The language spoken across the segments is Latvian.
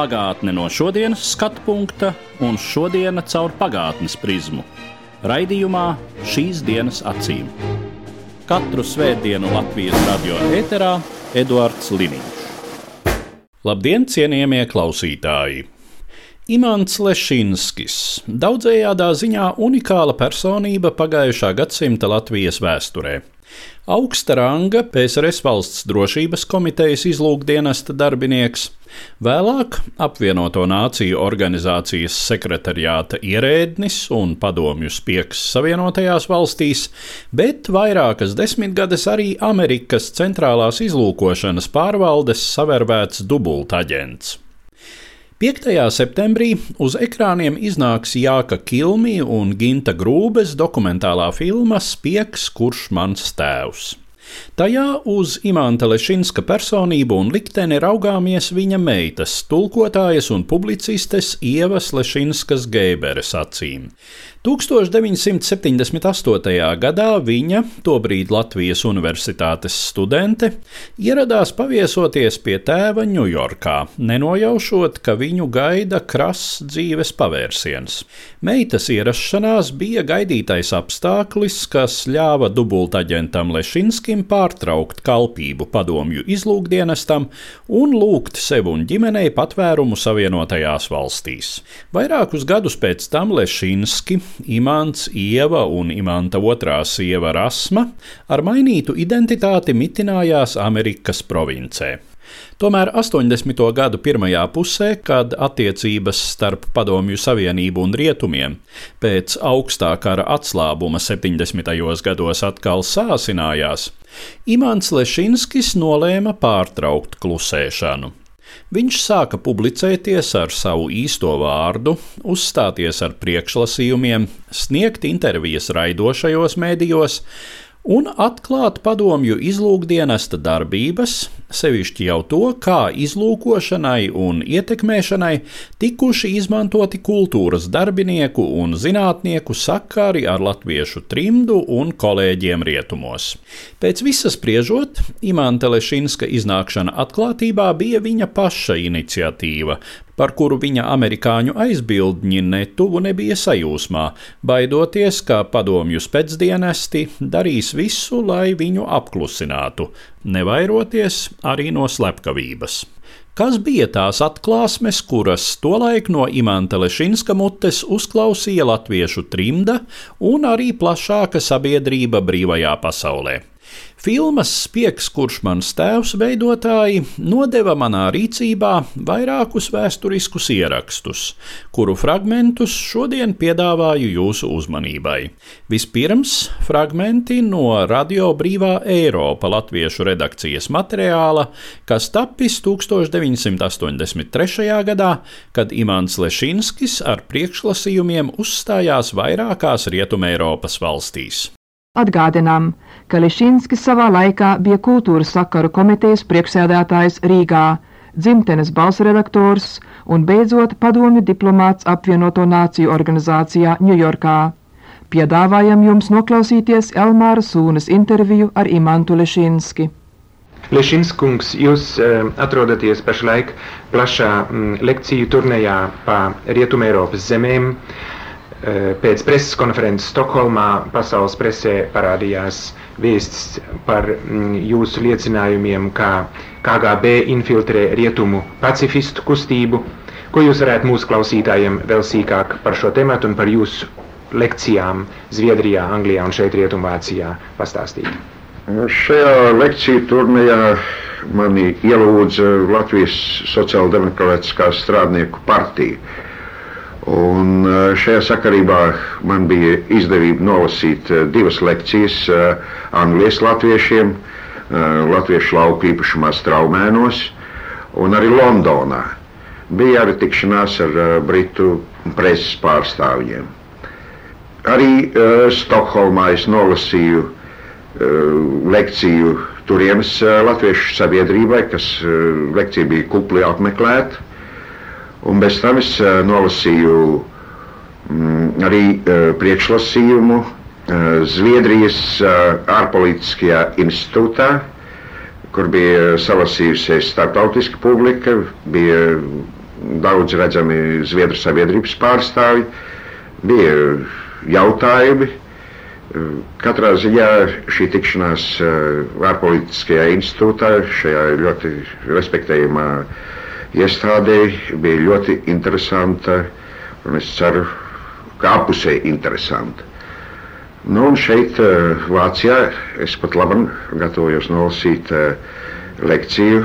Pagātne no šodienas skatu punkta un šodienas caur pagātnes prizmu. Raidījumā šīs dienas acīm. Katru svētdienu Latvijas radio eterā Eduards Liniņš. Labdien, cienījamie klausītāji! Imants Lešinskis, daudzējādā ziņā unikāla personība pagājušā gadsimta Latvijas vēsturē. Augsta ranga PSRS valsts drošības komitejas izlūkdienesta darbinieks, vēlāk apvienoto nāciju organizācijas sekretariāta ierēdnis un padomju spiegs Savienotajās valstīs, bet vairākas desmitgades arī Amerikas centrālās izlūkošanas pārvaldes savervēts dubultaģents. 5. septembrī uz ekrāniem iznāks Jāka Kilmija un Ginta Grūbes dokumentālā filma Spiegs, kurš mans tēvs. Tajā uz Imanta Lešinska personību un likteni raugāmies viņa meitas, tulkotājas un publicistes Ievas Lešinskas Geiberes acīm. 1978. gadā viņa, tobrīd Latvijas Universitātes studente, ieradās paviesoties pie tēva Ņujorkā, nenojaušot, ka viņu gaida krass dzīves pavērsiens. Meitas ierašanās bija gaidītais apstākļis, kas ļāva dubultaģentam Lešinskim pārtraukt kalpību padomju izlūkdienestam un lūgt sev un ģimenei patvērumu Savienotajās valstīs. Vairākus gadus pēc tam Lešinski Imants, Ieva un Imanta otrā sieva Rasma ar mainītu identitāti mitinājās Amerikas provincē. Tomēr 80. gadu pirmajā pusē, kad attiecības starp Padomju Savienību un Rietumiem pēc augstā kara atslābuma 70. gados atkal sāsinājās, Imants Lešinskis nolēma pārtraukt klusēšanu. Viņš sāka publicēties ar savu īsto vārdu, uzstāties ar priekšlasījumiem, sniegt intervijas raidošajos mēdījos un atklāt padomju izlūkdienesta darbības, sevišķi jau to, kā izlūkošanai un ietekmēšanai tikuši izmantoti kultūras darbinieku un zinātnieku sakari ar latviešu trimdu un kolēģiem rietumos. Pēc visas spriežot, Imanta Lešinska iznākšana atklātībā bija viņa paša iniciatīva, par kuru viņa amerikāņu aizbildņi netuvu nebija sajūsmā, baidoties, ka padomju spēcdienesti darīs visu, lai viņu apklusinātu, nevairoties arī no slepkavības. Kas bija tās atklāsmes, kuras tolaik no Imanta Lešinska mutes uzklausīja latviešu trimda un arī plašāka sabiedrība brīvajā pasaulē? Filmas Spiegs, kurš mans tēvs veidotāji nodeva manā rīcībā vairākus vēsturiskus ierakstus, kuru fragmentus šodien piedāvāju jūsu uzmanībai. Vispirms fragmenti no Radio Brīvā Eiropa latviešu redakcijas materiāla, kas tapis 1983. gadā, kad Imants Lešinskis ar priekšlasījumiem uzstājās vairākās Rietumēropas valstīs. Atgādinām, ka Lišinskis savā laikā bija kultūras sakaru komitejas priekšsēdētājs Rīgā, dzimtenes balss redaktors un beidzot padomju diplomāts apvienoto nāciju organizācijā Ņujorkā. Piedāvājam jums noklausīties Elmāra Sūnas interviju ar Imantu Lešinski. Lešinskungs, jūs uh, atrodaties pašlaik plašā mm, lekciju turnejā pa Rietumē Eiropas zemēm. Uh, pēc preses konferences Stokholmā pasaules presē parādījās vēsts par mm, jūsu liecinājumiem, kā KGB infiltrē rietumu pacifistu kustību. Ko jūs varētu mūsu klausītājiem vēl sīkāk par šo tematu un par jūsu lekcijām Zviedrijā, Anglijā un šeit Rietumvācijā pastāstīt? Šajā lekciju turnīrā mani ielūdza Latvijas Sociāldemokrātiskā strādnieku partija. Un šajā sakarībā man bija izdevība nolasīt divas lekcijas Anglijas latviešiem, Latviešu lauku īpašumā Straumēnos un arī Londonā. Bija arī tikšanās ar Britu preses pārstāvjiem. Arī uh, Stokholmā es nolasīju uh, lekciju turienes uh, latviešu sabiedrībai, kas uh, lekcija bija kupli apmeklēta. Un bez tam es uh, nolasīju mm, arī uh, priekšlasījumu uh, Zviedrijas uh, ārpolitiskajā institūtā, kur bija salasījusies starptautiska publika, bija daudz redzami Zviedru sabiedrības pārstāvji, bija jautājumi. Katrā ziņā šī tikšanās ārpolitiskajā institūtā, šajā ļoti respektējumā iestādē, bija ļoti interesanta un es ceru, ka apusē interesanta. Nu, un šeit, eh, Vācijā, es pat labi gatavojos nolasīt eh, lekciju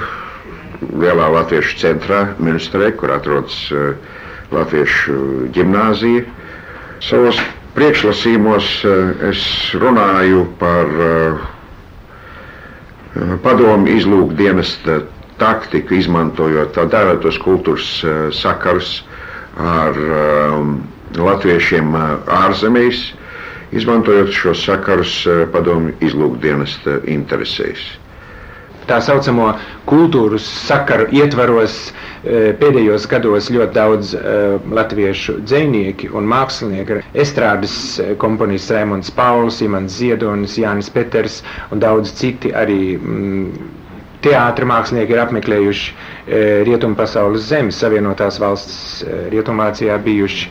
lielā latviešu centrā, Münsterē, kur atrodas Latviešu ģimnāzija. Savos priekšlasījumos es runāju par padomu izlūkdienesta taktiku, izmantojot tā dēvētos kultūras sakars ar latviešiem ārzemēs, izmantojot šos sakarus padomu izlūkdienesta interesēs. Tā saucamo kultūras sakaru ietvaros pēdējos gados ļoti daudz latviešu dzinieki un mākslinieki, estrādes komponists Rēmons Pauls, Imants Ziedonis, Jānis Peters un daudz citi arī mm, teātra mākslinieki ir apmeklējuši e, Rietumu pasaules zemes, Savienotās valsts e, Rietumvācijā bijuši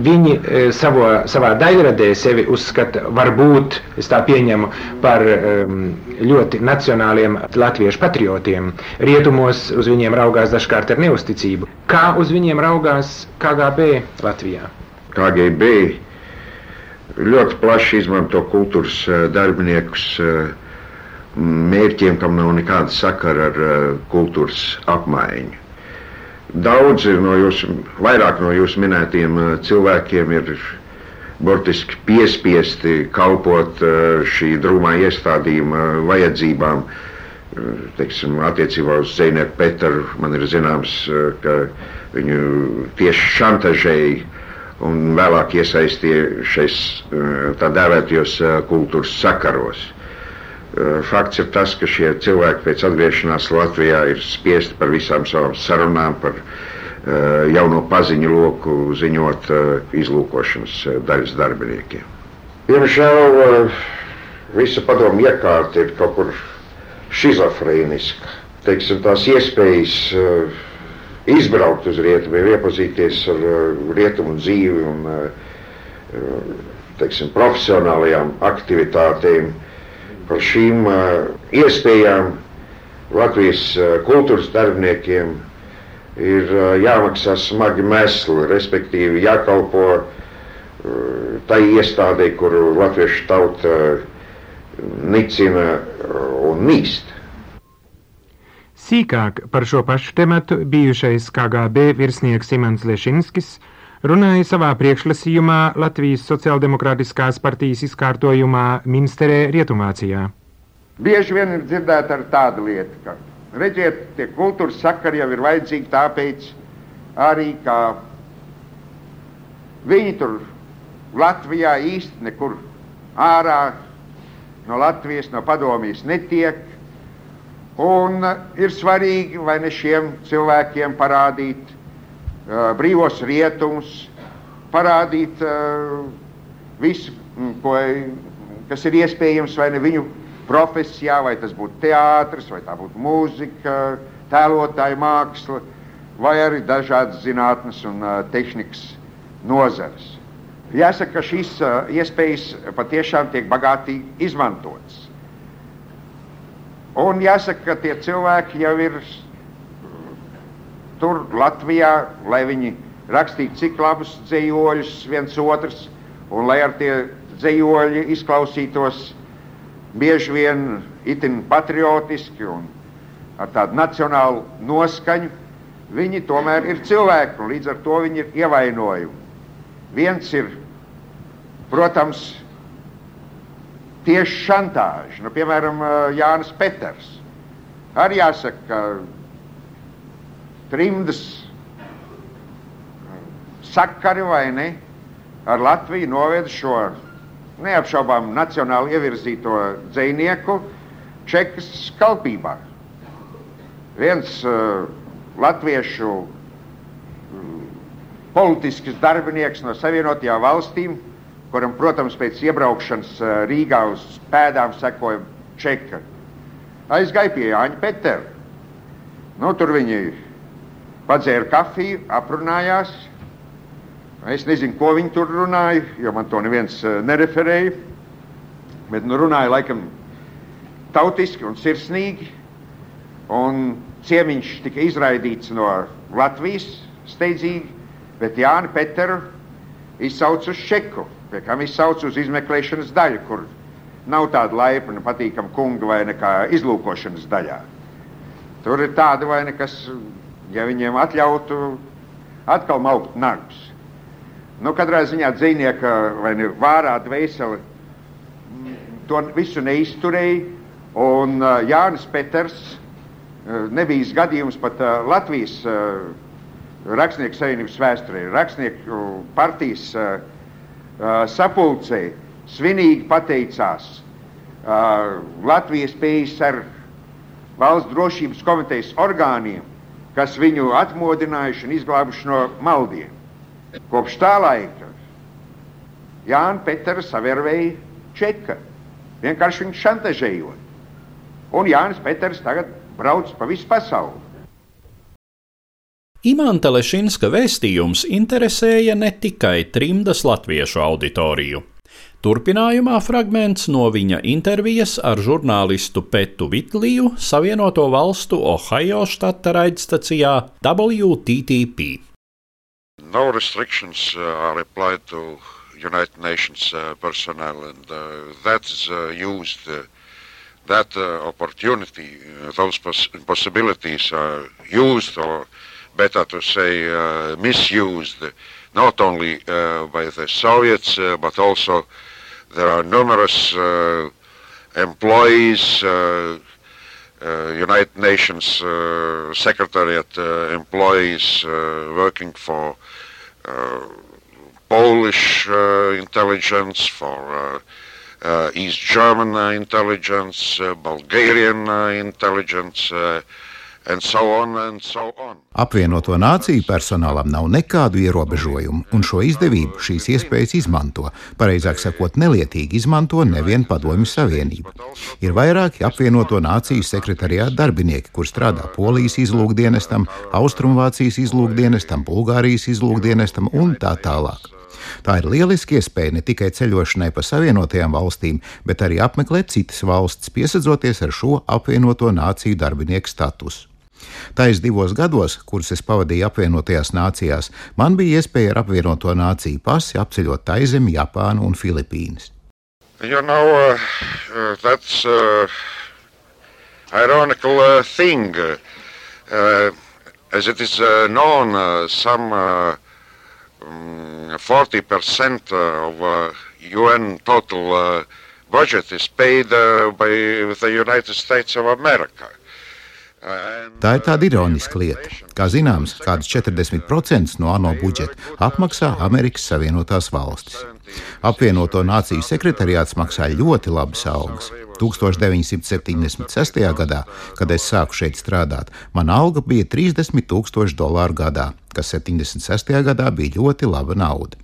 viņi e, savo, savā daļradē sevi uzskata, varbūt, es tā pieņemu, par um, ļoti nacionāliem latviešu patriotiem. Rietumos uz viņiem raugās dažkārt ar neusticību. Kā uz viņiem raugās KGB Latvijā? KGB ļoti plaši izmanto kultūras e, darbiniekus e, mērķiem, kam nav nekāda sakara ar kultūras apmaiņu. Daudzi no jūsu, vairāk no jūsu minētiem eh, cilvēkiem ir burtiski piespiesti kalpot eh, šī drūmā iestādījuma vajadzībām. Teiksim, attiecībā uz Zeinieku Peteru man ir zināms, ka viņu tieši šantažēja un vēlāk iesaistīja šais tā dēvētajos kultūras sakaros. Fakts ir tas, ka šie cilvēki pēc atgriešanās Latvijā ir spiesti par visām savām sarunām, par jauno paziņu loku ziņot izlūkošanas daļas darbiniekiem. Diemžēl visa padomu iekārta ir kaut kur šizofrēniska. Teiksim, tās iespējas izbraukt uz rietumiem, iepazīties ar rietumu dzīvi un teiksim, profesionālajām aktivitātēm. Par šīm iespējām Latvijas kultūras darbiniekiem ir jāmaksā smagi mesli, respektīvi jākalpo tai iestādē, kur latviešu tauta nicina un nīst. Sīkāk par šo pašu tematu bijušais KGB virsnieks Imants Liešinskis runāja savā priekšlasījumā Latvijas Sociāldemokrātiskās partijas izkārtojumā Minsterē Rietumvācijā. Bieži vien ir dzirdēta ar tādu lietu, ka, redziet, tie kultūras sakari jau ir vajadzīgi tāpēc arī, ka viņi tur Latvijā īsti nekur ārā no Latvijas, no padomjas netiek. Un ir svarīgi, vai ne šiem cilvēkiem parādīt brīvos rietumus, parādīt visu, ko, kas ir iespējams vai ne viņu profesijā, vai tas būtu teātris, vai tā būtu mūzika, tēlotāja māksla, vai arī dažādas zinātnes un tehnikas nozares. Jāsaka, ka šīs iespējas patiešām tiek bagātīgi izmantotas. Un jāsaka, ka tie cilvēki jau ir tur Latvijā, lai viņi rakstītu cik labus dzējoļus viens otrs, un lai ar tie dzējoļi izklausītos bieži vien itin patriotiski un ar tādu nacionālu noskaņu, viņi tomēr ir cilvēki, un līdz ar to viņi ir ievainojumi. Viens ir, protams, tieši šantāža, nu, piemēram, Jānis Peters. Arī jāsaka, ka trimdas sakari vai ne, ar Latviju noveda šo neapšaubām nacionāli ievirzīto dzinieku Čekas kalpībā. Viens uh, latviešu um, politisks darbinieks no Savienotajām valstīm, kuram, protams, pēc iebraukšanas uh, Rīgā uz pēdām sekoja Čeka, aizgāja pie Jāņa Petera. Nu, tur viņi padzēra kafiju, aprunājās. Es nezinu, ko viņi tur runāja, jo man to neviens uh, nereferēja. Bet nu, runāja laikam tautiski un sirsnīgi. Un ciemiņš tika izraidīts no Latvijas steidzīgi, bet Jāni Peteru izsauca uz Čeku, pie kam izsauca uz izmeklēšanas daļu, kur nav tāda laipna, patīkama kunga vai nekā izlūkošanas daļā. Tur ir tāda vai nekas, ja viņiem atļautu, atkal maukt nagus. Nu, katrā ziņā dzīvnieka vai ne vārā dvēseli to visu neizturēja, un uh, Jānis Peters uh, nebija gadījums pat uh, Latvijas uh, rakstnieku savienības vēsturē. Rakstnieku partijas uh, uh, sapulcē svinīgi pateicās uh, Latvijas PSR valsts drošības komitejas orgāniem, kas viņu atmodinājuši un izglābuši no maldiem. Kopš tā laika Jānis Peters savērvēja čeka, vienkārši viņu šantažējot. Un Jānis Peters tagad brauc pa visu pasauli. Imanta Lešinska vēstījums interesēja ne tikai trimdas latviešu auditoriju. Turpinājumā fragments no viņa intervijas ar žurnālistu Petu Vitliju Savienoto Valstu Ohio štata raidstacijā WTTP. No restrictions uh, are applied to United Nations uh, personnel, and uh, that is uh, used. Uh, that uh, opportunity, uh, those poss- possibilities are used, or better to say, uh, misused, not only uh, by the Soviets, uh, but also there are numerous uh, employees, uh, uh, United Nations uh, Secretariat uh, employees working for Polish intelligence, for East German intelligence, Bulgarian intelligence, so on so on. Apvienoto nāciju personālam nav nekādu ierobežojumu, un šo izdevību šīs iespējas izmanto, pareizāk sakot, nelietīgi izmanto nevien Padomju Savienība. Ir vairāki apvienoto nāciju sekretariāta darbinieki, kur strādā Polijas izlūkdienestam, Austrumvācijas izlūkdienestam, Bulgārijas izlūkdienestam un tā tālāk. Tā ir lieliski iespēja ne tikai ceļošanai pa Savienotajām valstīm, bet arī apmeklēt citas valstis, piesadzoties ar šo apvienoto nāciju darbinieku statusu. Tais divos gados, kurus es pavadīju apvienotajās nācijās, man bija iespēja ar apvienoto nāciju pasi apceļot Taizemi, Japānu un Filipīnas. You know, uh, that's uh, ironical uh, thing. Uh, as it is uh, known, uh, some uh, mm, 40% of uh, UN total uh, budget is paid uh, by the United States of America. Tā ir tāda ironiska lieta. Kā zināms, kādas 40% no ANO budžeta apmaksā Amerikas Savienotās valstis. Apvienoto nāciju sekretariāts maksā ļoti labas algas. 1976. gadā, kad es sāku šeit strādāt, mana alga bija 30 000 dolāru gadā, kas 76. gadā bija ļoti laba nauda.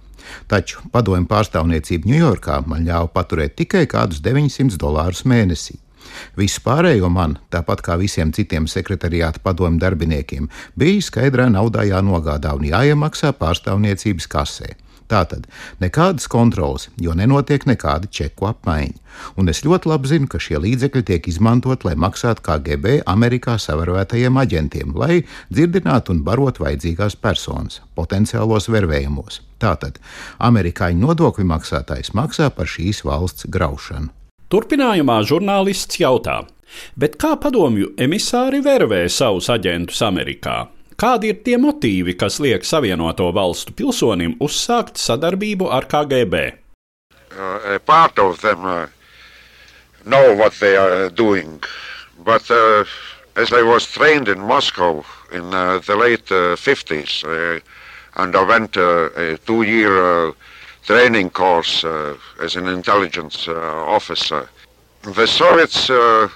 Taču padomju pārstāvniecība Ņujorkā man ļāva paturēt tikai kādus 900 dolārus mēnesī. Visu pārējo man, tāpat kā visiem citiem sekretariāta padomju darbiniekiem, bija skaidrā naudā jānogādā un jāiemaksā pārstāvniecības kasē. Tātad nekādas kontrolas, jo nenotiek nekāda čeku apmaiņa. Un es ļoti labi zinu, ka šie līdzekļi tiek izmantot, lai maksātu KGB Amerikā savarvētajiem aģentiem, lai dzirdinātu un barotu vajadzīgās personas, potenciālos vervējumos. Tātad amerikāņu nodokļu maksātājs maksā par šīs valsts graušanu. Turpinājumā žurnālists jautā, bet kā padomju emisāri vervē savus aģentus Amerikā? Kādi ir tie motīvi, kas liek Savienoto valstu pilsonim uzsākt sadarbību ar KGB? Uh, part of them uh, know what they are doing, but uh, as I was trained in Moscow in uh, the late uh, 50s, I underwent uh, a two year uh, training course uh, as an intelligence uh, officer. The Soviets uh,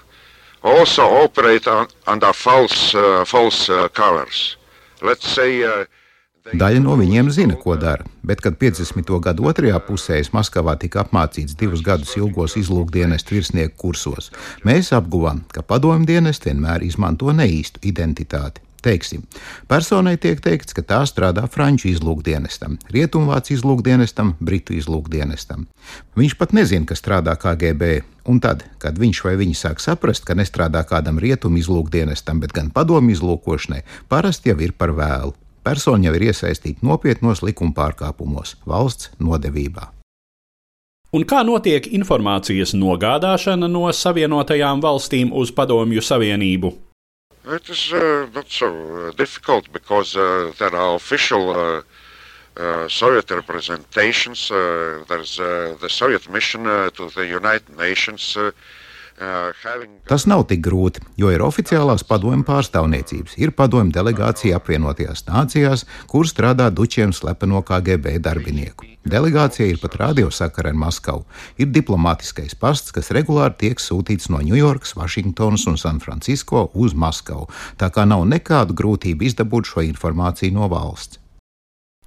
also operate on, under false, false colors. Let's say Daļa no viņiem zina, ko dara, bet, kad 50. gada otrajā pusē es Maskavā tika apmācīts divus gadus ilgos izlūkdienestu virsnieku kursos, mēs apguvām, ka padomju dienesti vienmēr izmanto neīstu identitāti. Teiksim, personai tiek teikts, ka tā strādā Franču izlūkdienestam, Rietumvācu izlūkdienestam, Britu izlūkdienestam. Viņš pat nezina, ka strādā KGB, un tad, kad viņš vai viņa sāk saprast, ka nestrādā kādam rietumu izlūkdienestam, bet gan padomju izlūkošanai, parasti jau ir par vēlu. Persona jau ir iesaistīta nopietnos likuma pārkāpumos, valsts nodevībā. Un kā notiek informācijas nogādāšana no Savienotajām valstīm uz Padomju Savienību? It is uh, not so uh, difficult because uh, there are official Soviet representations. There's the Soviet mission to the United Nations. Tas nav tik grūti, jo ir oficiālās padomju pārstāvniecības, ir padomju delegācija apvienotajās nācijās, kur strādā dučiem slepeno KGB darbinieku. Delegācija ir pat radiosakara ar Maskavu. Ir diplomātiskais pasts, kas regulāri tiek sūtīts no Ņujorkas, Vašingtonas un Sanfrancisko uz Maskavu, tā kā nav nekādu grūtību izdabūt šo informāciju no valsts.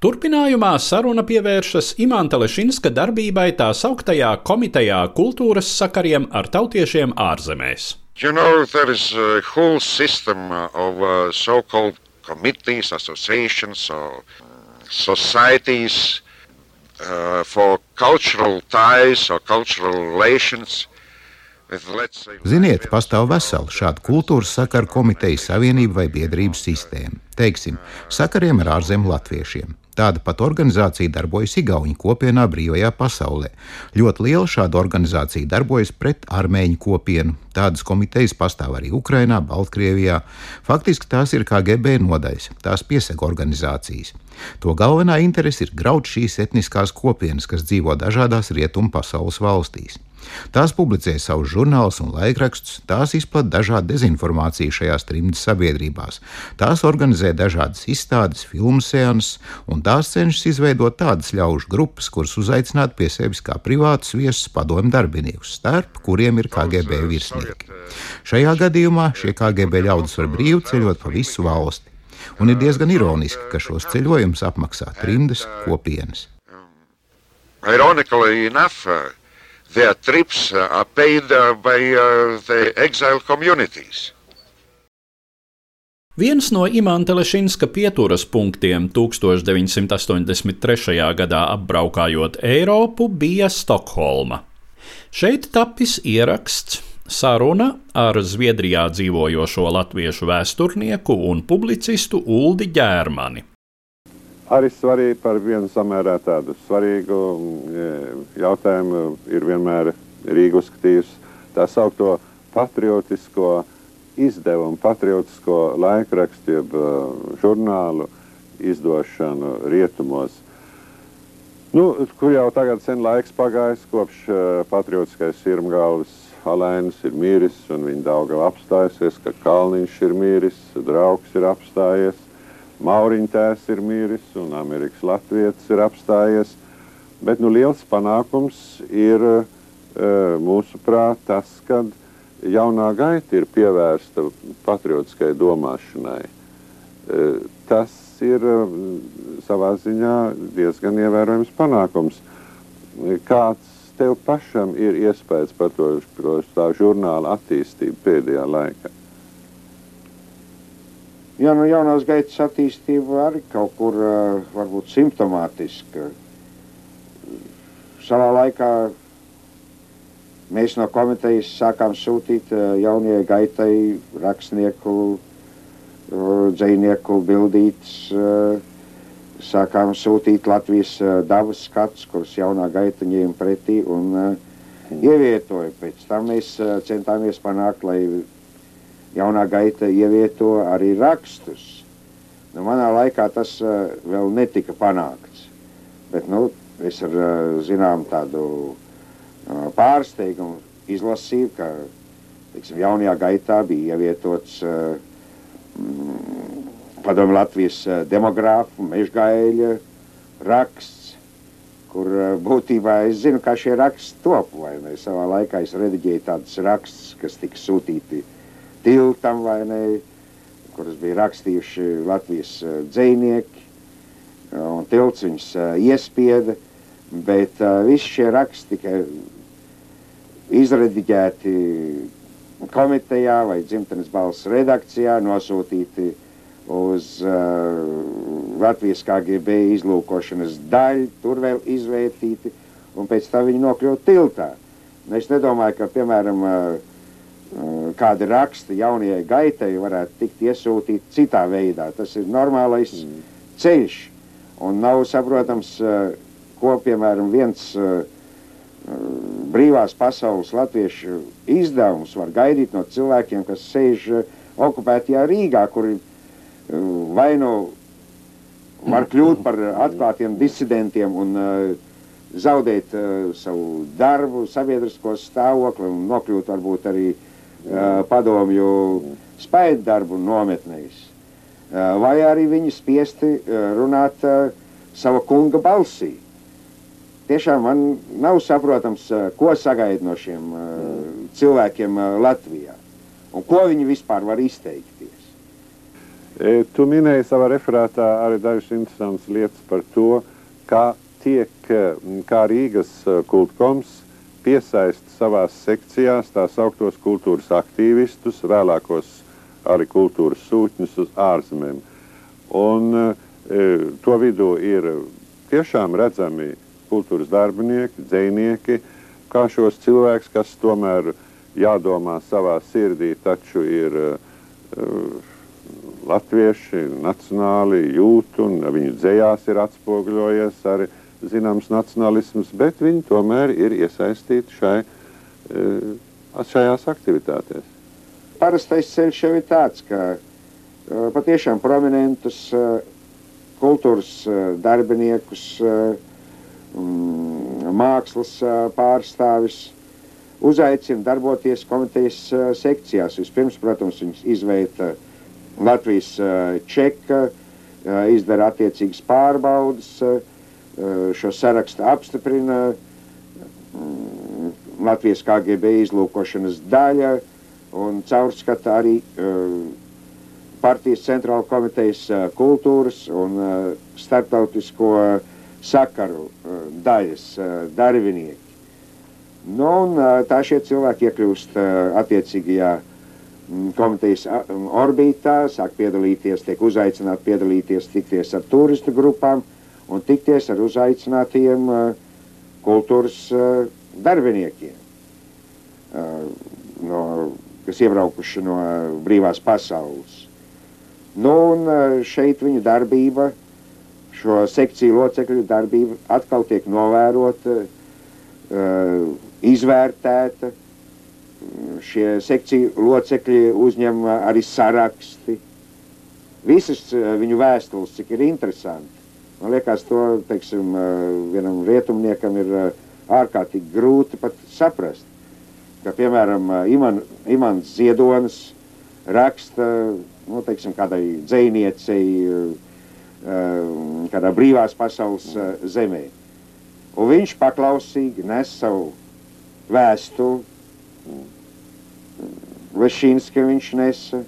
Turpinājumā saruna pievēršas Imanta Lešinska darbībai tā sauktajā komitejā kultūras sakariem ar tautiešiem ārzemēs. You know, there is a whole system of uh, so-called committees, associations, or societies uh, for cultural ties or cultural relations. Ziniet, pastāv vesela šāda kultūras sakaru komiteja, savienība vai biedrības sistēma. Teiksim, sakariem ar ārzemju latviešiem. Tāda pat organizācija darbojas Igaunijas kopienā brīvajā pasaulē. Ļoti liela šāda organizācija darbojas pret armēņu kopienu. Tādas komitejas pastāv arī Ukrajinā, Baltkrievijā. Faktiski tās ir KGB nodaļas, tās piesaka organizācijas. To galvenā interese ir graut šīs etniskās kopienas, kas dzīvo dažādās rietumu pasaules valstīs. Tās publicē savus žurnālus un laikrakstus, tās izplatīja dažādu dezinformāciju šajās trimdas sabiedrībās, tās organizē dažādas izstādes, filmu sēnes, un tās cenšas izveidot tādas ļaužu grupas, kuras uzaicināt pie sevis kā privātus viesus padomju darbiniekus, starp kuriem ir KGB virsnieki. Šajā gadījumā šie KGB ļaudis var brīvi ceļot pa visu valsti. Un ir diezgan ironiski, ka šos ceļojumus apmaksā trimdas kopienas. Ironically enough, uh, their trips uh, are paid uh, by uh, the exile communities. Viens no Imanta Lešinska pieturas punktiem 1983. gadā apbraukājot Eiropu bija Stokholma. Šeit tapis ieraksts saruna ar Zviedrijā dzīvojošo latviešu vēsturnieku un publicistu Uldi Ģērmani. Arī svarīgi par vienu samērā tādu svarīgu mm, jautājumu ir vienmēr Rīga uzskatījusi tā saukto patriotisko izdevumu, patriotisko laikrakstu, jeb uh, žurnālu izdošanu rietumos. Nu, kur jau tagad sen laiks pagājis, kopš uh, patriotiskais sirmgalvas Halēns ir miris un viņa Daugava apstājusies, ka Kalniņš ir miris, draugs ir apstājies, Mauriņtēs ir miris un Amerikas Latvietis ir apstājies. Bet nu, liels panākums ir e, mūsuprāt tas, ka jaunā gaita ir pievērsta patriotiskai domāšanai. E, tas ir e, savā ziņā diezgan ievērojams panākums. Kāds tev pašam ir iespējas par to, to tā žurnāla attīstību pēdējā laikā? Jā, nu jaunās gaitas attīstība arī kaut kur uh, varbūt simptomātiska. Savā laikā mēs no komitejas sākām sūtīt uh, jaunajai gaitai rakstnieku, uh, dzējnieku bildītes, uh, sākām sūtīt Latvijas dabas skats, kurus jaunā gaita ņēma pretī un uh, ievietoja. Pēc tam mēs centāmies panākt, lai jaunā gaita ievieto arī rakstus. Nu, manā laikā tas uh, vēl netika panākts, bet nu, es ar uh, zinām tādu uh, pārsteigumu izlasīju, ka tiksim, jaunajā gaitā bija ievietots uh, padomu Latvijas demogrāfu, mežgaļa raksts, kur uh, būtībā es zinu, kā šie raksti top. Vai ne? Savā laikā es rediģēju tādus rakstus, kas tika sūtīti tiltam, vai ne, kurus bija rakstījuši Latvijas uh, dzēnieki, un tilts viņus uh, iespieda, bet visi šie raksti tika izrediģēti komitejā vai dzimtenes balss redakcijā, nosūtīti uz uh, Latvijas KGB izlūkošanas daļu, tur vēl izvērtīti, un pēc tam viņi nokļuva tiltā. Es nedomāju, ka, piemēram, uh, kādi raksti jaunajai gaitai varētu tikt iesūtīti citā veidā. Tas ir normālais mm. ceļš, un nav saprotams, uh, ko, piemēram, viens uh, brīvās pasaules latviešu izdevums var gaidīt no cilvēkiem, kas sēž okupētajā Rīgā, kuri vai nu var kļūt par atklātiem disidentiem un zaudēt savu darbu, sabiedrisko stāvokli un nokļūt varbūt arī padomju spaidu darbu nometnēs. Vai arī viņi spiesti runāt sava kunga balsī tiešām man nav saprotams, ko sagaida no šiem cilvēkiem Latvijā un ko viņi vispār var izteikties. E, tu minēji savā referātā arī dažas interesantas lietas par to, kā tiek, kā Rīgas kultkoms piesaista savās sekcijās tās augtos kultūras aktīvistus, vēlākos arī kultūras sūtņus uz ārzemēm. Un e, to vidū ir tiešām redzami kultūras darbinieki, dzinieki, kā šos cilvēkus, kas tomēr jādomā savā sirdī, taču ir uh, latvieši, nacionāli jūt, un viņu dzējās ir atspoguļojies arī zināms nacionālisms, bet viņi tomēr ir iesaistīti šai, uh, šajās aktivitātēs. Parastais ceļš jau ir tāds, ka uh, patiešām prominentus uh, kultūras darbiniekus mākslas pārstāvis uzaicina darboties komitejas sekcijās. Vispirms, protams, viņus izveida Latvijas čeka, izdara attiecīgas pārbaudas, šo sarakstu apstiprina mm, Latvijas KGB izlūkošanas daļa un caurskata arī partijas centrāla komitejas kultūras un starptautisko sakaru eh, daļas eh, darbinieki. Nu, un eh, tā šie cilvēki iekļūst attiecīgajā mm, komitejas orbītā, sāk piedalīties, tiek uzaicināti piedalīties, tikties ar turistu grupām un tikties ar uzaicinātiem kultūras darbiniekiem, no, kas iebraukuši no brīvās pasaules. Nu, un šeit viņu darbība šo sekciju locekļu darbība atkal tiek novērota, uh, izvērtēta. Šie sekciju locekļi uzņem arī saraksti. Visas uh, viņu vēstules, cik ir interesanti. Man liekas, to teiksim, uh, vienam rietumniekam ir ārkārtīgi grūti pat saprast. Ka, piemēram, Iman, Imants Ziedonis raksta nu, teiksim, kādai dzēniecei, kādā brīvās pasaules zemē. Un viņš paklausīgi nes savu vēstuli. Lešīnski viņš nesa.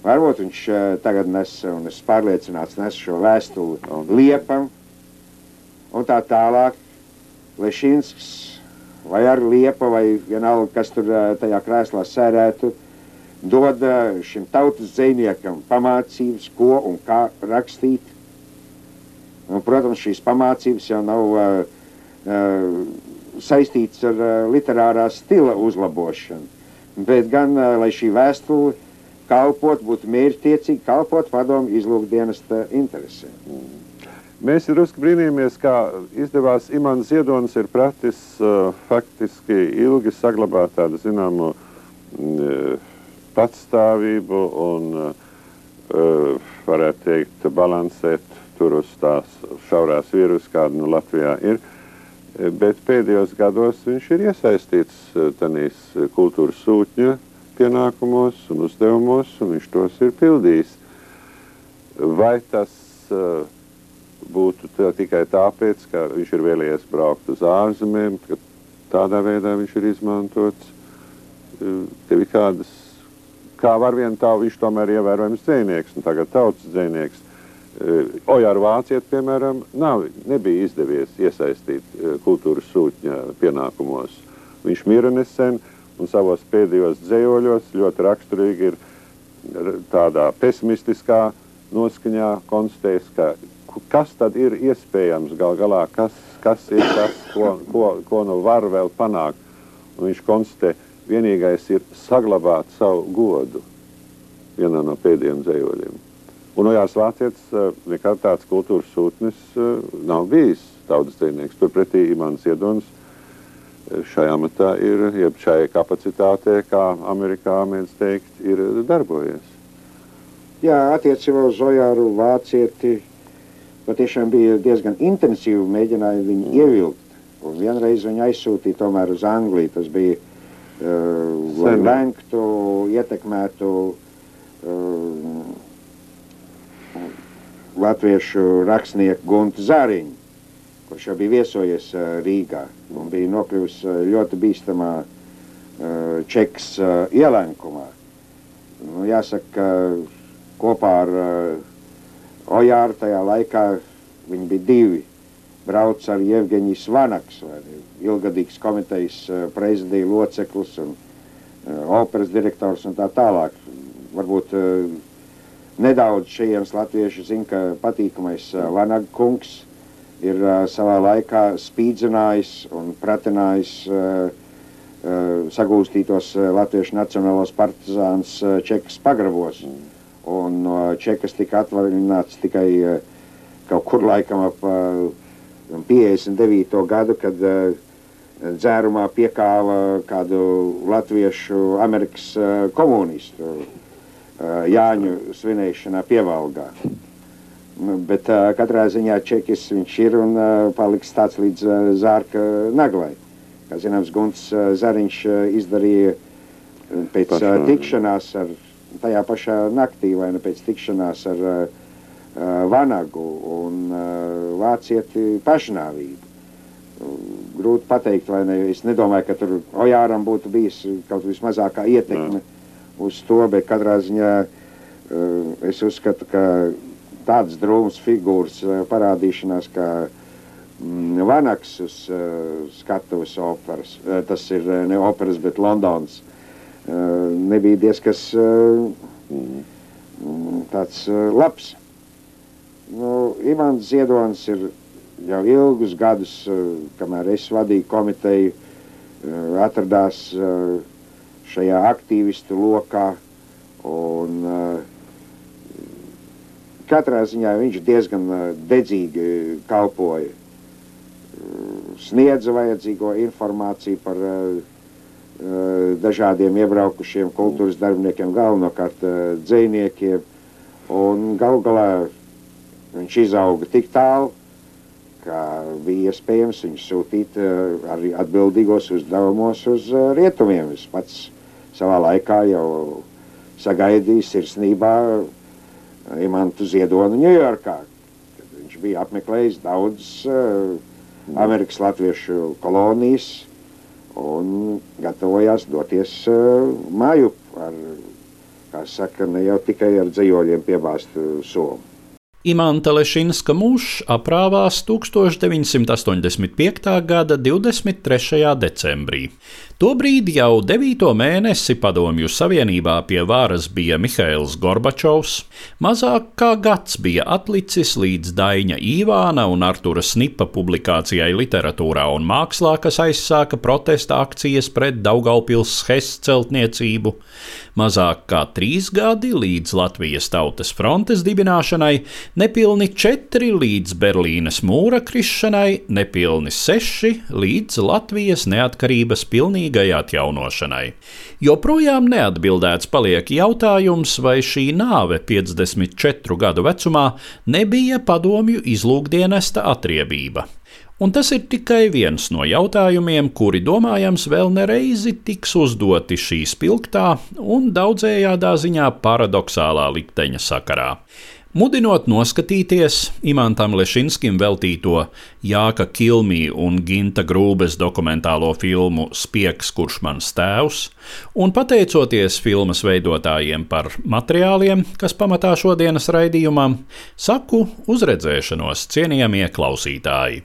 Varbūt viņš tagad nes, un es pārliecināts, nes šo vēstuli liepam. Un tā tālāk. Lešīnsks vai ar liepa vai vienalga, kas tur tajā krēslā sēdētu, dod šim tautas dzēniekam pamācības, ko un kā rakstīt. Un, protams, šīs pamācības jau nav uh, uh, saistītas ar uh, literārā stila uzlabošanu, bet gan, uh, lai šī vēstule kalpot, būtu mērķtiecīgi kalpot padomu izlūkdienesta interesēm. Mm. Mēs drusku brīnījāmies, kā izdevās Imants Ziedonis ir pratis uh, faktiski ilgi saglabāt tādu zināmu uh, patstāvību un, uh, varētu teikt, balansēt tur uz tās šaurās vīrus, kāda nu Latvijā ir. Bet pēdējos gados viņš ir iesaistīts eh, tanīs kultūras sūtņa pienākumos un uzdevumos, un viņš tos ir pildījis. Vai tas uh, būtu tikai tāpēc, ka viņš ir vēlējies braukt uz ārzemēm, ka tādā veidā viņš ir izmantots. Tev ir kādas, kā var vien tā, viņš tomēr ir ievērojams dzēnieks, un tagad tautas dzēnieks. Ojāra Vāciet, piemēram, nav, nebija izdevies iesaistīt kultūras sūtņa pienākumos. Viņš mira nesen, un savos pēdējos dzējoļos ļoti raksturīgi ir tādā pesimistiskā noskaņā konstatējis, ka kas tad ir iespējams gal galā, kas, kas ir tas, ko, ko, ko nu var vēl panākt. Un viņš konstatē, vienīgais ir saglabāt savu godu vienā no pēdējiem dzējoļiem. Un Ojārs Vācietis eh, nekad tāds kultūras sūtnis eh, nav bijis tautas dzēnieks. Turpretī Imants Iedonis šajā matā ir, jeb šai kapacitātē, kā Amerikā mēdz teikt, ir darbojies. Jā, attiecībā uz Ojāru Vācieti patiešām bija diezgan intensīvi mēģinājumi viņu ievilkt. Un vienreiz viņu aizsūtīja tomēr uz Angliju. Tas bija, uh, lai lenktu, ietekmētu uh, latviešu rakstnieku Guntu Zāriņu, kurš jau bija viesojies uh, Rīgā un bija nokļuvis uh, ļoti bīstamā uh, čeks uh, ielenkumā. Nu, jāsaka, ka kopā ar Ojāru tajā laikā viņi bija divi. Brauc ar Jevgeņijas Vanaks, ilgadīgs komitejas prezidija loceklis un operas direktors un tā tālāk. Varbūt nedaudz šajienas latvieši zina, ka patīkamais Vanaga kungs ir uh, savā laikā spīdzinājis un pratinājis uh, uh, sagūstītos uh, latviešu nacionālos partizāns uh, Čekas pagrabos. Mm un no Čekas tika atvaļināts tikai uh, kaut kur laikam ap uh, 59. gadu, kad uh, dzērumā piekāva kādu latviešu Amerikas uh, komunistu uh, Jāņu svinēšanā pievalgā. Nu, bet uh, katrā ziņā čekis viņš ir un uh, paliks tāds līdz uh, zārka naglai. Kā zināms, Gunts uh, Zariņš uh, izdarīja pēc uh, tikšanās ar tajā pašā naktī vai ne pēc tikšanās ar uh, Vanagu un uh, vācieti pašnāvību. Grūti pateikt, vai ne. Es nedomāju, ka tur Ojāram būtu bijis kaut vismazākā ietekme Jā. uz to, bet katrā ziņā uh, es uzskatu, ka tādas drūmas figūras uh, parādīšanās, kā mm, Vanaks uz uh, skatuves operas, uh, tas ir uh, ne operas, bet Londons nebija diezgan tāds labs. Nu, Imants Ziedonis ir jau ilgus gadus, kamēr es vadīju komiteju, atradās šajā aktīvistu lokā. Un, katrā ziņā viņš diezgan dedzīgi kalpoja. Sniedza vajadzīgo informāciju par Eh, dažādiem iebraukušiem kultūras darbiniekiem, galvenokārt eh, dzēniekiem. Un gal galā viņš izauga tik tālu, ka bija iespējams viņu sūtīt eh, arī atbildīgos uzdevumos uz rietumiem. Es pats savā laikā jau sagaidīju sirsnībā Imantu Ziedonu Ņujorkā, kad viņš bija apmeklējis daudz Amerikas latviešu kolonijas, un gatavojās doties uh, māju ar, kā saka, ne jau tikai ar dzējoļiem piebāztu somu. Imants Lešinska mūžs aprāvās 1985. gada 23. decembrī. Tobrīd jau devīto mēnesi Padomju Savienībā pie varas bija Mihails Gorbačovs, mazāk kā gads bija atlicis līdz Daņa Īvāna un Artura Snipa publikācijai literatūrā un mākslā, kas aizsāka protesta akcijas pret Daugaupils Hes celtniecību, mazāk kā trīs gadi līdz Latvijas Tautas frontes dibināšanai, nepilni četri līdz Berlīnes mūra krišanai, nepilni seši līdz Latvijas neatkarības pilnīgai atjaunošanai. Joprojām neatbildēts paliek jautājums, vai šī nāve 54 gadu vecumā nebija padomju izlūkdienesta atriebība. Un tas ir tikai viens no jautājumiem, kuri domājams vēl nereizi tiks uzdoti šī spilgtā un daudzējādā ziņā paradoxālā likteņa sakarā. Mudinot noskatīties Imantam Lešinskim veltīto Jāka Kilmī un Ginta Grūbes dokumentālo filmu Spiegs, kurš mans tēvs, un pateicoties filmas veidotājiem par materiāliem, kas pamatā šodienas raidījumam, saku uzredzēšanos cienījamie klausītāji.